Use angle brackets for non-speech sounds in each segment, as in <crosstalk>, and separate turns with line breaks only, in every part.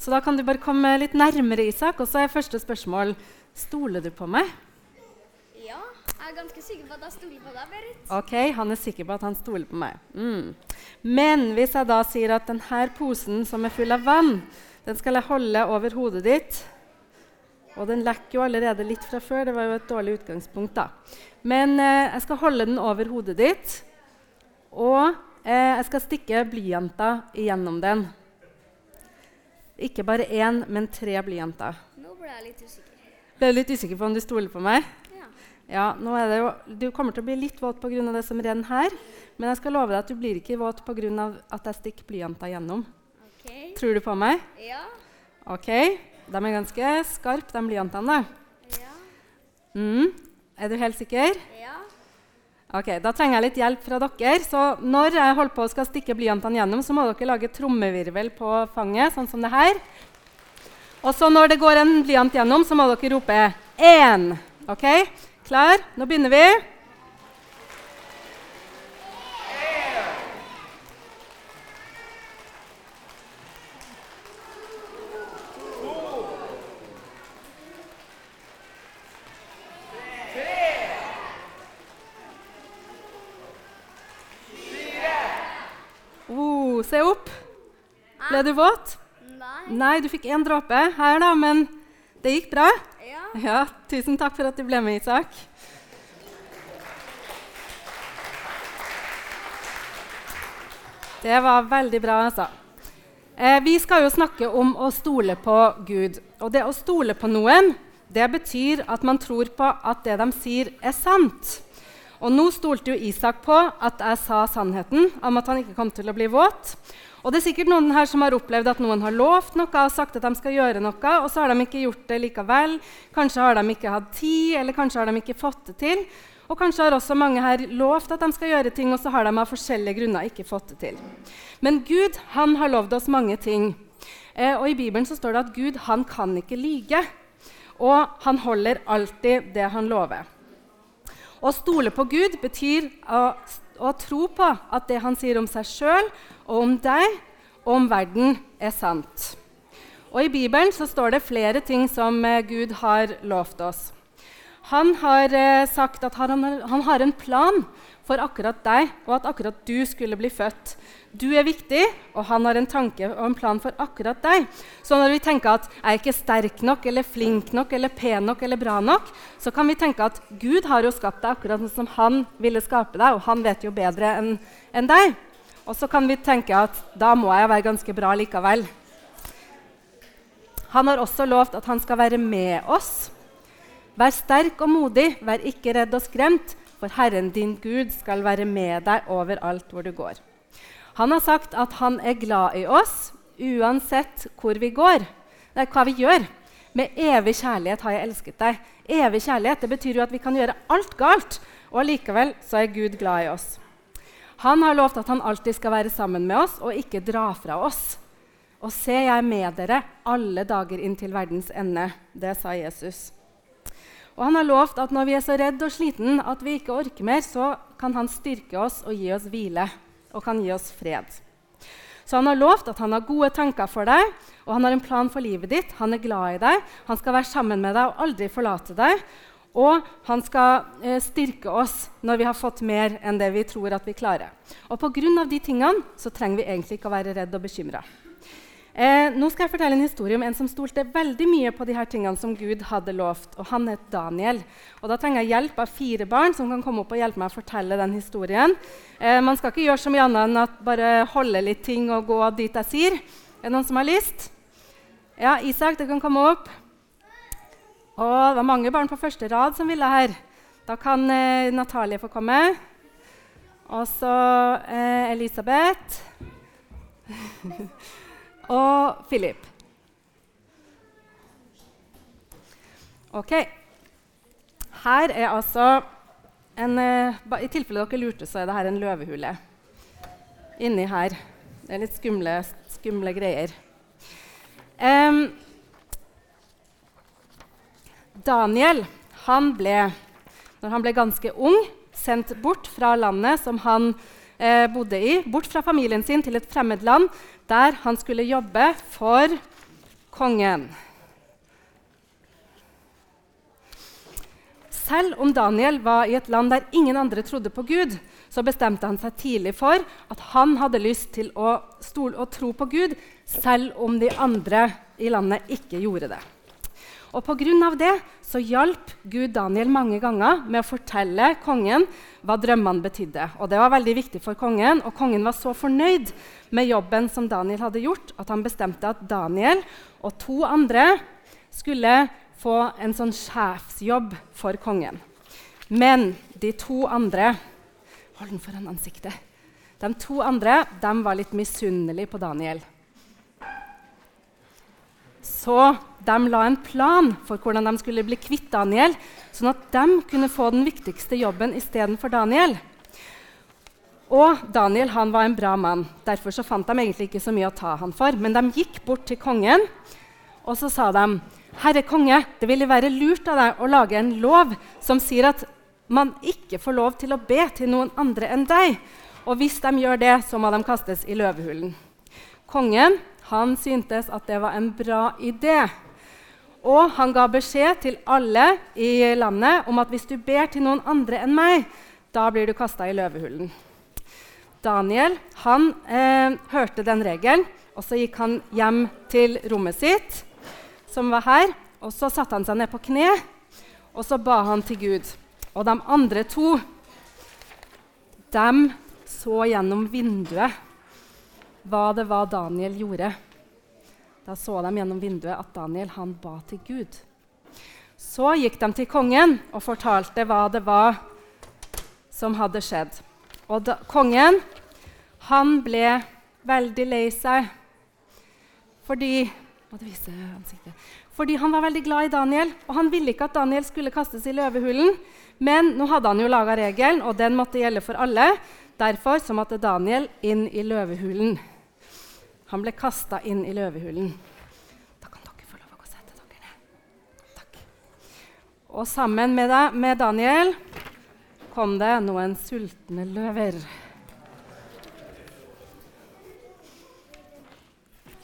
Så da kan du bare komme litt nærmere, Isak. Og så er første spørsmål Stoler du på meg?
Ja, jeg er ganske sikker på at jeg stoler på deg, Berit.
Ok, han er sikker på at han stoler på meg. Mm. Men hvis jeg da sier at denne posen som er full av vann, den skal jeg holde over hodet ditt Og den lekker jo allerede litt fra før. Det var jo et dårlig utgangspunkt, da. Men eh, jeg skal holde den over hodet ditt, og eh, jeg skal stikke blyanter igjennom den. Ikke bare én, men tre blyanter.
Nå ble jeg litt usikker.
Ble du litt usikker på om du stoler på meg?
Ja.
Ja, nå er det jo, Du kommer til å bli litt våt pga. det som renner her. Men jeg skal love deg at du blir ikke våt pga. at jeg stikker blyanter gjennom.
Ok.
Tror du på meg?
Ja.
Ok, De er ganske skarpe, de blyantene.
Ja.
Mm. Er du helt sikker?
Ja.
Ok, Da trenger jeg litt hjelp fra dere. Så når jeg holder på å skal stikke blyantene gjennom, så må dere lage trommevirvel på fanget, sånn som det her. Og så når det går en blyant gjennom, så må dere rope én. Ok? Klar? Nå begynner vi. Oh, se opp. Ble du våt?
Nei.
Nei, du fikk én dråpe her, da, men det gikk bra.
Ja.
Ja, Tusen takk for at du ble med, Isak. Det var veldig bra, altså. Eh, vi skal jo snakke om å stole på Gud. Og det å stole på noen, det betyr at man tror på at det de sier, er sant. Og nå stolte jo Isak på at jeg sa sannheten om at han ikke kom til å bli våt. Og det er sikkert noen her som har opplevd at noen har lovt noe og sagt at de skal gjøre noe, og så har de ikke gjort det likevel. Kanskje har de ikke hatt tid, eller kanskje har de ikke fått det til. Og kanskje har også mange her lovt at de skal gjøre ting, og så har de av forskjellige grunner ikke fått det til. Men Gud han har lovd oss mange ting. Eh, og I Bibelen så står det at Gud han kan ikke lyge. Og han holder alltid det han lover. Å stole på Gud betyr å, å tro på at det han sier om seg sjøl og om deg og om verden, er sant. Og I Bibelen så står det flere ting som eh, Gud har lovt oss. Han har eh, sagt at han, han har en plan for akkurat deg, og at akkurat du skulle bli født. Du er viktig, og han har en tanke og en plan for akkurat deg. Så når vi tenker at jeg er ikke sterk nok, eller flink nok, eller pen nok eller bra nok, så kan vi tenke at Gud har jo skapt deg akkurat sånn som han ville skape deg, og han vet jo bedre enn enn deg. Og så kan vi tenke at da må jeg være ganske bra likevel. Han har også lovt at han skal være med oss. Vær sterk og modig, vær ikke redd og skremt, for Herren din Gud skal være med deg overalt hvor du går. Han har sagt at han er glad i oss uansett hvor vi går. Det er hva vi gjør. Med evig kjærlighet har jeg elsket deg. Evig kjærlighet det betyr jo at vi kan gjøre alt galt, og likevel så er Gud glad i oss. Han har lovt at han alltid skal være sammen med oss og ikke dra fra oss. Og se, jeg er med dere alle dager inn til verdens ende. Det sa Jesus. Og han har lovt at når vi er så redde og sliten at vi ikke orker mer, så kan han styrke oss og gi oss hvile og kan gi oss fred. Så han har lovt at han har gode tanker for deg, og han har en plan for livet ditt. Han er glad i deg, han skal være sammen med deg og aldri forlate deg. Og han skal eh, styrke oss når vi har fått mer enn det vi tror at vi klarer. Og pga. de tingene så trenger vi egentlig ikke å være redd og bekymra. Eh, nå skal jeg fortelle en historie om en som stolte veldig mye på de her tingene som Gud hadde lovt. og Han het Daniel. Og Da trenger jeg hjelp av fire barn som kan komme opp og hjelpe meg å fortelle den historien. Eh, man skal ikke gjøre så mye annet enn at bare holde litt ting og gå dit jeg sier. Er det noen som har lyst? Ja, Isak, du kan komme opp. Og det var mange barn på første rad som ville her. Da kan eh, Natalie få komme. Og så eh, Elisabeth. <laughs> og Philip. Ok. Her er altså en eh, I tilfelle dere lurte, så er det her en løvehule. Inni her. Det er litt skumle, skumle greier. Um, Daniel han ble, når han ble ganske ung, sendt bort fra landet som han eh, bodde i, bort fra familien sin til et fremmed land, der han skulle jobbe for kongen. Selv om Daniel var i et land der ingen andre trodde på Gud, så bestemte han seg tidlig for at han hadde lyst til å, stole, å tro på Gud, selv om de andre i landet ikke gjorde det. Og Pga. det så hjalp Gud Daniel mange ganger med å fortelle kongen hva drømmene betydde. Og Det var veldig viktig for kongen, og kongen var så fornøyd med jobben som Daniel hadde gjort, at han bestemte at Daniel og to andre skulle få en sånn sjefsjobb for kongen. Men de to andre Hold den foran ansiktet. De to andre de var litt misunnelige på Daniel. Så de la en plan for hvordan de skulle bli kvitt Daniel, sånn at de kunne få den viktigste jobben istedenfor Daniel. Og Daniel han var en bra mann. Derfor så fant de egentlig ikke så mye å ta han for. Men de gikk bort til kongen og så sa de, 'Herre konge, det ville være lurt av deg å lage en lov som sier at man ikke får lov til å be til noen andre enn deg.' Og hvis de gjør det, så må de kastes i løvehulen. Kongen han syntes at det var en bra idé. Og han ga beskjed til alle i landet om at hvis du ber til noen andre enn meg, da blir du kasta i løvehulen. Daniel han eh, hørte den regelen, og så gikk han hjem til rommet sitt, som var her. Og så satte han seg ned på kne, og så ba han til Gud. Og de andre to de så gjennom vinduet hva det var Daniel gjorde. Da så de gjennom vinduet at Daniel han ba til Gud. Så gikk de til kongen og fortalte hva det var som hadde skjedd. Og da, kongen han ble veldig lei seg fordi, fordi han var veldig glad i Daniel, og han ville ikke at Daniel skulle kastes i løvehulen. Men nå hadde han jo laga regelen, og den måtte gjelde for alle. Derfor så måtte Daniel inn i løvehulen. Han ble kasta inn i løvehulen. Da kan dere få lov å gå og sette dere ned. Takk. Og sammen med, deg, med Daniel kom det noen sultne løver.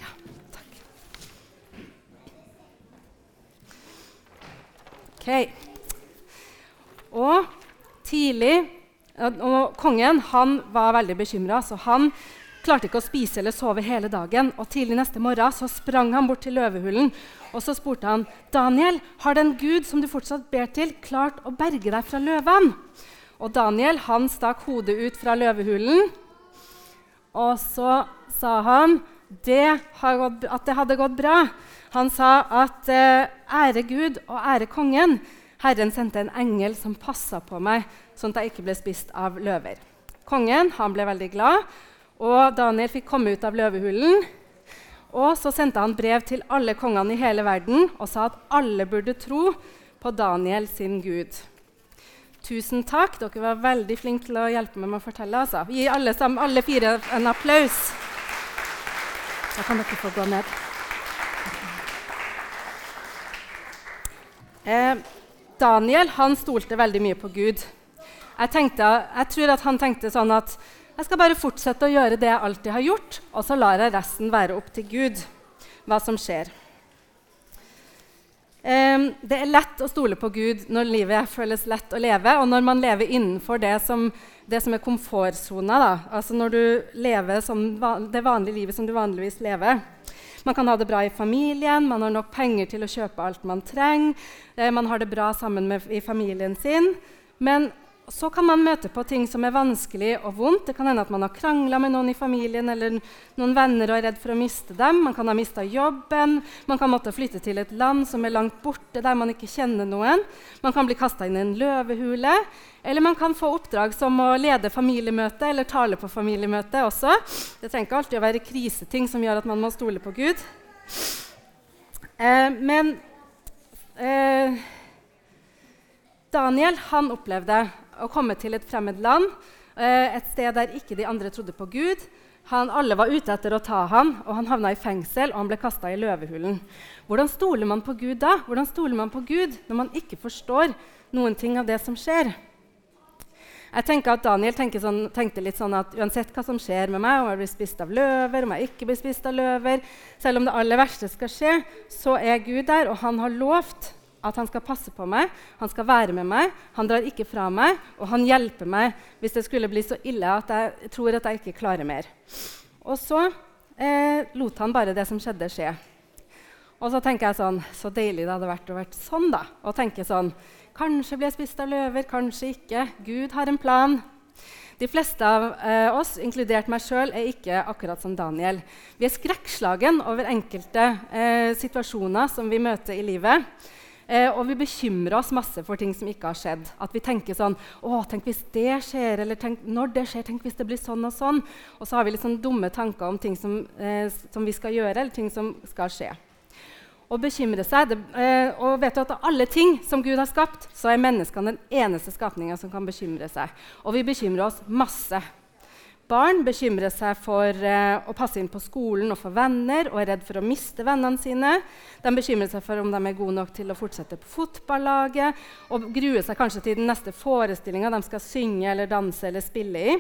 Ja, takk. Ok. Og tidlig og Kongen han var veldig bekymra, så han klarte ikke å spise eller sove hele dagen. Og Tidlig neste morgen så sprang han bort til løvehulen og så spurte han, 'Daniel, har den Gud som du fortsatt ber til, klart å berge deg fra løven?' Og Daniel han stakk hodet ut fra løvehulen, og så sa han det gått, at det hadde gått bra. Han sa at eh, 'ære Gud og ære kongen'. Herren sendte en engel som passa på meg, sånn at jeg ikke ble spist av løver. Kongen han ble veldig glad, og Daniel fikk komme ut av løvehulen. Og så sendte han brev til alle kongene i hele verden og sa at alle burde tro på Daniel sin gud. Tusen takk. Dere var veldig flinke til å hjelpe meg med å fortelle. Altså. Gi alle, sammen, alle fire en applaus. Da kan dere få gå ned. Eh, Daniel han stolte veldig mye på Gud. Jeg, tenkte, jeg tror at han tenkte sånn at jeg skal bare fortsette å gjøre det jeg alltid har gjort, og så lar jeg resten være opp til Gud, hva som skjer. Det er lett å stole på Gud når livet føles lett å leve, og når man lever innenfor det som, det som er komfortsona. Altså når du lever som det vanlige livet som du vanligvis lever. Man kan ha det bra i familien, man har nok penger til å kjøpe alt man trenger. Eh, man har det bra sammen med, i familien sin. Men så kan man møte på ting som er vanskelig og vondt. Det kan hende at man har krangla med noen i familien eller noen venner og er redd for å miste dem. Man kan ha mista jobben. Man kan måtte flytte til et land som er langt borte, der man ikke kjenner noen. Man kan bli kasta inn i en løvehule. Eller man kan få oppdrag som å lede familiemøte eller tale på familiemøte også. Det trenger ikke alltid å være kriseting som gjør at man må stole på Gud. Eh, men eh, Daniel han opplevde å komme til et fremmed land, eh, et sted der ikke de andre trodde på Gud. Han, alle var ute etter å ta ham, og han havna i fengsel og han ble kasta i løvehulen. Hvordan stoler man på Gud da? Hvordan stoler man på Gud når man ikke forstår noen ting av det som skjer? Jeg tenker at Daniel sånn, tenkte litt sånn at uansett hva som skjer med meg, om jeg blir spist av løver, om jeg ikke blir spist av løver, selv om det aller verste skal skje, så er Gud der, og han har lovt at han skal passe på meg, han skal være med meg, han drar ikke fra meg, og han hjelper meg hvis det skulle bli så ille at jeg tror at jeg ikke klarer mer. Og så eh, lot han bare det som skjedde, skje. Og så tenker jeg sånn Så deilig det hadde vært å være sånn, da. Og tenke sånn Kanskje blir jeg spist av løver, kanskje ikke. Gud har en plan. De fleste av eh, oss, inkludert meg sjøl, er ikke akkurat som Daniel. Vi er skrekkslagen over enkelte eh, situasjoner som vi møter i livet. Eh, og vi bekymrer oss masse for ting som ikke har skjedd. At vi tenker sånn Å, tenk hvis det skjer, eller tenk, når det skjer, tenk hvis det blir sånn og sånn. Og så har vi litt sånn dumme tanker om ting som, eh, som vi skal gjøre, eller ting som skal skje og bekymre seg. Det, eh, og vet du at av alle ting som Gud har skapt, så er menneskene den eneste skapninga som kan bekymre seg. Og vi bekymrer oss masse. Barn bekymrer seg for eh, å passe inn på skolen og få venner og er redd for å miste vennene sine. De bekymrer seg for om de er gode nok til å fortsette på fotballaget og gruer seg kanskje til den neste forestillinga de skal synge eller danse eller spille i.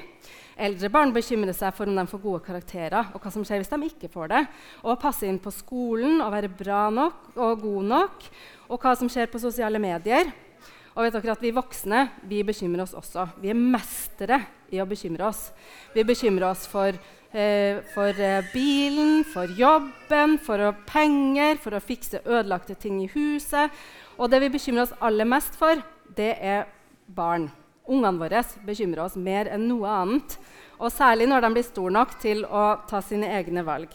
Eldre barn bekymrer seg for om de får gode karakterer, og hva som skjer hvis de ikke får det. Og passe inn på skolen og være bra nok og god nok, og hva som skjer på sosiale medier. Og vet dere at Vi voksne vi bekymrer oss også. Vi er mestere i å bekymre oss. Vi bekymrer oss for, eh, for eh, bilen, for jobben, for penger, for å fikse ødelagte ting i huset. Og det vi bekymrer oss aller mest for, det er barn. Ungene våre bekymrer oss mer enn noe annet, og særlig når de blir store nok til å ta sine egne valg.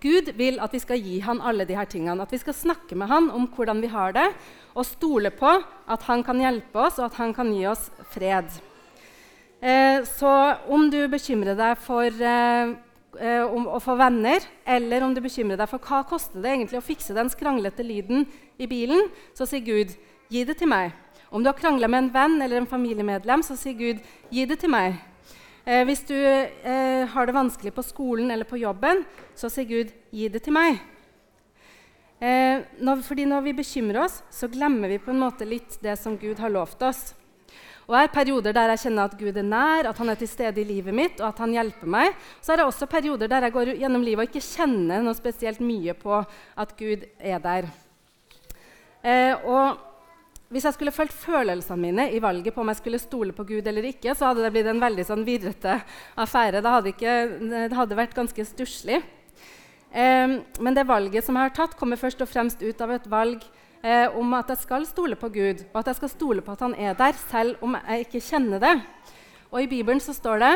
Gud vil at vi skal gi han alle disse tingene, at vi skal snakke med han om hvordan vi har det, og stole på at han kan hjelpe oss, og at han kan gi oss fred. Eh, så om du bekymrer deg for eh, eh, å få venner, eller om du bekymrer deg for hva koster det egentlig å fikse den skranglete lyden i bilen, så sier Gud, gi det til meg. Om du har krangla med en venn eller en familiemedlem, så sier Gud, 'Gi det til meg'. Eh, hvis du eh, har det vanskelig på skolen eller på jobben, så sier Gud, 'Gi det til meg'. Eh, når, fordi når vi bekymrer oss, så glemmer vi på en måte litt det som Gud har lovt oss. Og Jeg har perioder der jeg kjenner at Gud er nær, at han er til stede i livet mitt, og at han hjelper meg. Så er det også perioder der jeg går gjennom livet og ikke kjenner noe spesielt mye på at Gud er der. Eh, og hvis jeg skulle fulgt følelsene mine i valget på om jeg skulle stole på Gud eller ikke, så hadde det blitt en veldig sånn virrete affære. Det hadde, ikke, det hadde vært ganske stusslig. Eh, men det valget som jeg har tatt, kommer først og fremst ut av et valg eh, om at jeg skal stole på Gud, og at jeg skal stole på at han er der, selv om jeg ikke kjenner det. Og I Bibelen så står det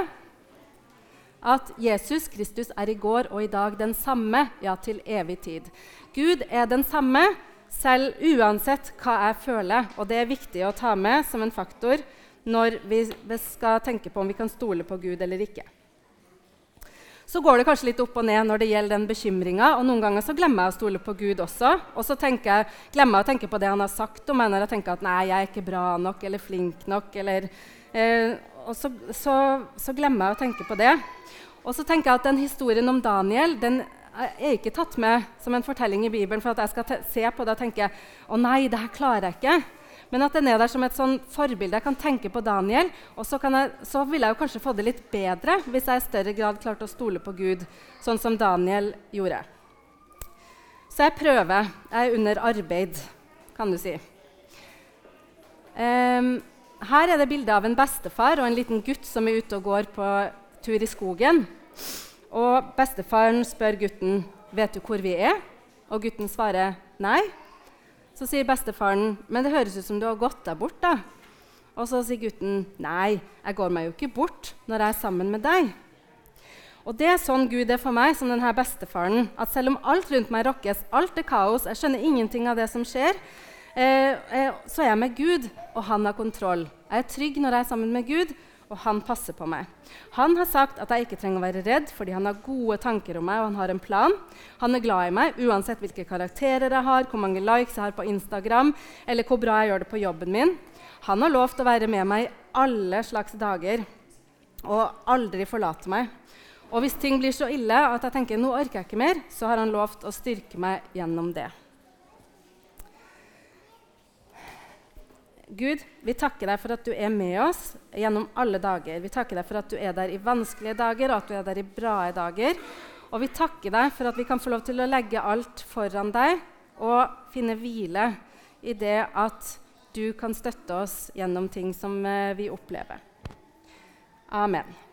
at Jesus Kristus er i går og i dag den samme, ja, til evig tid. Gud er den samme selv uansett hva jeg føler. Og det er viktig å ta med som en faktor når vi skal tenke på om vi kan stole på Gud eller ikke. Så går det kanskje litt opp og ned når det gjelder den bekymringa. Og noen ganger så glemmer jeg å stole på Gud også. Og så jeg, glemmer jeg å tenke på det han har sagt om meg når jeg tenker at nei, jeg er ikke bra nok eller flink nok. Eller, eh, og så, så, så, glemmer jeg å tenke på det. Og så tenker jeg at den historien om Daniel den er ikke tatt med som en fortelling i Bibelen for at jeg skal se på det og tenke å nei, det her klarer jeg ikke. Men at den er der som et sånn forbilde. Jeg kan tenke på Daniel, og så, jeg, så ville jeg jo kanskje få det litt bedre hvis jeg i større grad klarte å stole på Gud, sånn som Daniel gjorde. Så jeg prøver. Jeg er under arbeid, kan du si. Um, her er det bilde av en bestefar og en liten gutt som er ute og går på tur i skogen. Og bestefaren spør gutten vet du hvor vi er, og gutten svarer nei. Så sier bestefaren men det høres ut som du har gått deg bort. da. Og så sier gutten nei, jeg går meg jo ikke bort når jeg er sammen med deg. Og det er sånn Gud er for meg, som denne bestefaren. At selv om alt rundt meg rokkes, alt er kaos, jeg skjønner ingenting av det som skjer, eh, eh, så er jeg med Gud, og han har kontroll. Jeg er trygg når jeg er sammen med Gud, og han passer på meg. Han har sagt at jeg ikke trenger å være redd, fordi han har gode tanker om meg og han har en plan. Han er glad i meg uansett hvilke karakterer jeg har, hvor mange likes jeg har på Instagram, eller hvor bra jeg gjør det på jobben min. Han har lovt å være med meg i alle slags dager og aldri forlate meg. Og hvis ting blir så ille at jeg tenker nå orker jeg ikke mer, så har han lovt å styrke meg gjennom det. Gud, vi takker deg for at du er med oss gjennom alle dager. Vi takker deg for at du er der i vanskelige dager, og at du er der i bra dager. Og vi takker deg for at vi kan få lov til å legge alt foran deg og finne hvile i det at du kan støtte oss gjennom ting som eh, vi opplever. Amen.